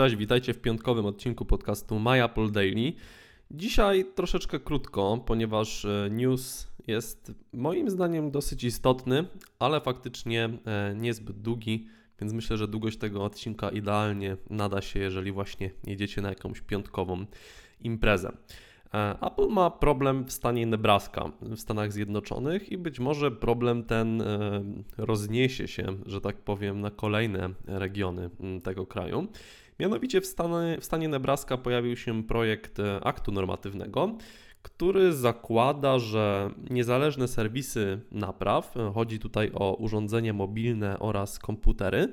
Cześć, witajcie w piątkowym odcinku podcastu My Apple Daily. Dzisiaj troszeczkę krótko, ponieważ e, news jest moim zdaniem dosyć istotny, ale faktycznie e, niezbyt długi, więc myślę, że długość tego odcinka idealnie nada się, jeżeli właśnie jedziecie na jakąś piątkową imprezę. E, Apple ma problem w stanie Nebraska w Stanach Zjednoczonych i być może problem ten rozniesie się, że tak powiem, na kolejne regiony tego kraju. Mianowicie w stanie, w stanie Nebraska pojawił się projekt e, aktu normatywnego, który zakłada, że niezależne serwisy napraw, e, chodzi tutaj o urządzenia mobilne oraz komputery,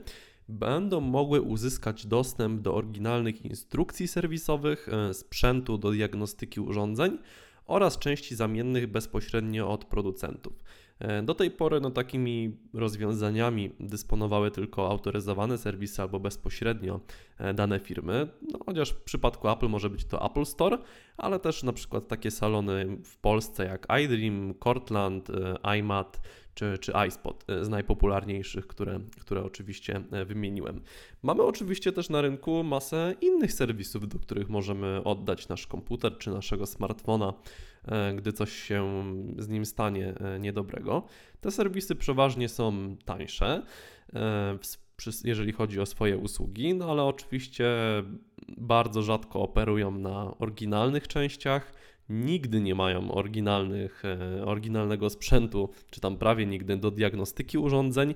będą mogły uzyskać dostęp do oryginalnych instrukcji serwisowych, e, sprzętu do diagnostyki urządzeń oraz części zamiennych bezpośrednio od producentów. E, do tej pory no, takimi rozwiązaniami dysponowały tylko autoryzowane serwisy albo bezpośrednio e, dane firmy, no, chociaż w przypadku Apple może być to Apple Store, ale też na przykład takie salony w Polsce jak iDream, Cortland, e, iMat czy, czy iSpot z najpopularniejszych, które, które oczywiście wymieniłem. Mamy oczywiście też na rynku masę innych serwisów, do których możemy oddać nasz komputer czy naszego smartfona E, gdy coś się z nim stanie e, niedobrego. Te serwisy przeważnie są tańsze, e, jeżeli chodzi o swoje usługi, no ale oczywiście bardzo rzadko operują na oryginalnych częściach. Nigdy nie mają oryginalnych, oryginalnego sprzętu, czy tam prawie nigdy do diagnostyki urządzeń.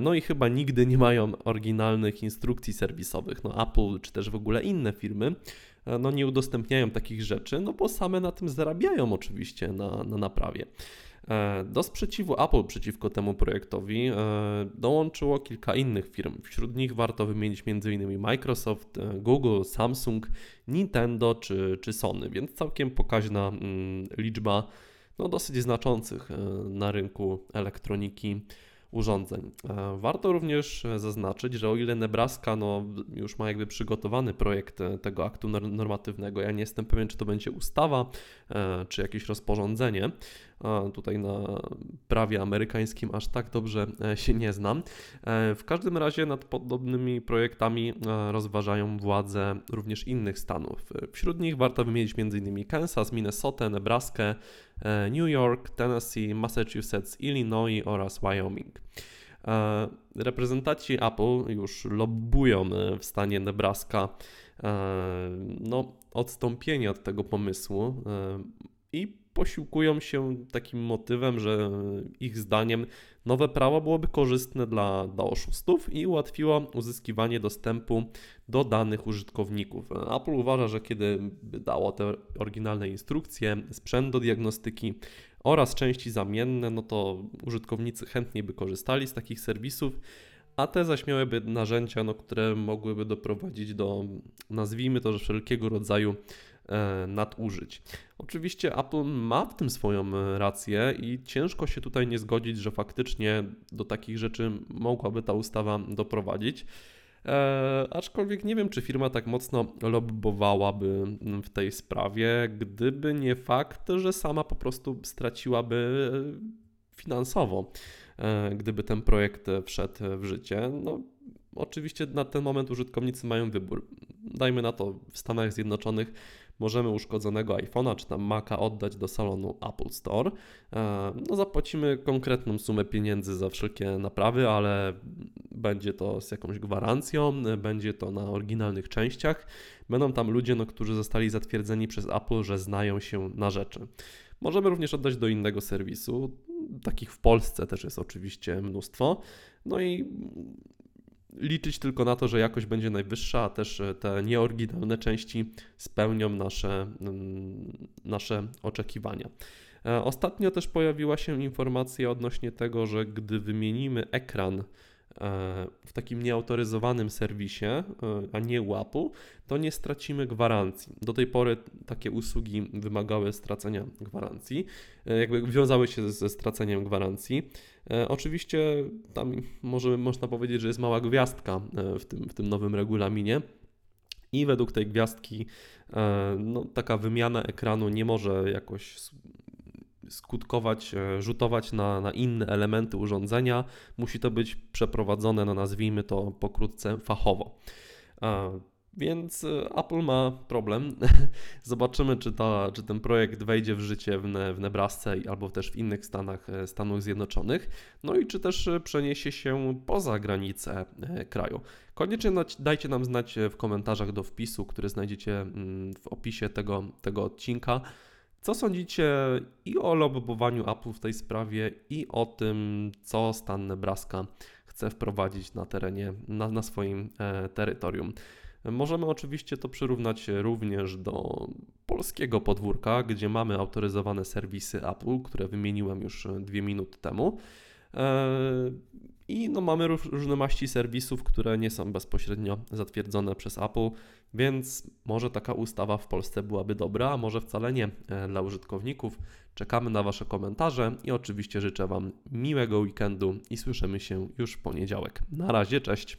No i chyba nigdy nie mają oryginalnych instrukcji serwisowych. No Apple czy też w ogóle inne firmy E, no nie udostępniają takich rzeczy, no bo same na tym zarabiają oczywiście na, na naprawie. E, do sprzeciwu Apple przeciwko temu projektowi e, dołączyło kilka innych firm. Wśród nich warto wymienić m.in. Microsoft, Google, Samsung, Nintendo czy, czy Sony, więc całkiem pokaźna mm, liczba no, dosyć znaczących na rynku elektroniki urządzeń. E, warto również zaznaczyć, że o ile Nebraska no, już ma jakby przygotowany projekt e, tego aktu normatywnego, ja nie jestem pewien, czy to będzie ustawa, e, czy jakieś rozporządzenie, Tutaj na prawie amerykańskim aż tak dobrze e, się nie znam. E, w każdym razie nad podobnymi projektami e, rozważają władze również innych stanów. Wśród nich warto wymienić m.in. Kansas, Minnesota, Nebraska, New York, Tennessee, Massachusetts, Illinois oraz Wyoming. Reprezentanci Apple już lobbują w stanie Nebraska no, odstąpienie od tego pomysłu i posiłkują się takim motywem, że ich zdaniem nowe prawo byłoby korzystne dla, dla oszustów i ułatwiło uzyskiwanie dostępu do danych użytkowników. Apple uważa, że kiedy dało te oryginalne instrukcje, sprzęt do diagnostyki oraz części zamienne, no to użytkownicy chętniej by korzystali z takich serwisów, a te zaś miałyby narzędzia, no, które mogłyby doprowadzić do, nazwijmy to, że wszelkiego rodzaju nadużyć. Oczywiście Apple ma w tym swoją e, rację i ciężko się tutaj nie zgodzić, że faktycznie do takich rzeczy mogłaby ta ustawa doprowadzić. E, aczkolwiek nie wiem, czy firma tak mocno lobbowałaby w tej sprawie, gdyby nie fakt, że sama po prostu straciłaby e, finansowo, e, gdyby ten projekt wszedł w życie. No, oczywiście na ten moment użytkownicy mają wybór. Dajmy na to w Stanach Zjednoczonych możemy uszkodzonego iPhone'a czy tam Maca oddać do salonu Apple Store. E, no zapłacimy konkretną sumę pieniędzy za wszelkie naprawy, ale będzie to z jakąś gwarancją, będzie to na oryginalnych częściach. Będą tam ludzie, no, którzy zostali zatwierdzeni przez Apple, że znają się na rzeczy. Możemy również oddać do innego serwisu. Takich w Polsce też jest oczywiście mnóstwo. No i liczyć tylko na to, że jakość będzie najwyższa, a też e, te nieoryginalne części spełnią nasze, mm, nasze oczekiwania. E, ostatnio też pojawiła się informacja odnośnie tego, że gdy wymienimy ekran w takim nieautoryzowanym serwisie, e, a nie łapu, to nie stracimy gwarancji. Do tej pory takie usługi wymagały stracenia gwarancji, e, jakby wiązały się ze straceniem gwarancji. Oczywiście tam może, można powiedzieć, że jest mała gwiazdka w tym, w tym nowym regulaminie. I według tej gwiazdki no, taka wymiana ekranu nie może jakoś skutkować, e, rzutować na, na inne elementy urządzenia. Musi to być przeprowadzone, no nazwijmy to pokrótce, fachowo. Więc e, Apple ma problem. Zobaczymy, czy, ta, czy ten projekt wejdzie w życie w, ne, w Nebrasce albo też w innych stanach e, Stanów Zjednoczonych. No i czy też e, przeniesie się poza granice kraju. Koniecznie dajcie nam znać w komentarzach do wpisu, który znajdziecie mm, w opisie tego, tego odcinka. Co sądzicie i o lobbowaniu Apple w tej sprawie, i o tym, co stan Nebraska chce wprowadzić na terenie, na, na swoim e, terytorium? Możemy oczywiście to przyrównać również do polskiego podwórka, gdzie mamy autoryzowane serwisy Apple, które wymieniłem już dwie minuty temu. E, I no, mamy różne maści serwisów, które nie są bezpośrednio zatwierdzone przez Apple, więc może taka ustawa w Polsce byłaby dobra, a może wcale nie e, dla użytkowników. Czekamy na Wasze komentarze i oczywiście życzę Wam miłego weekendu i słyszymy się już w poniedziałek. Na razie, cześć.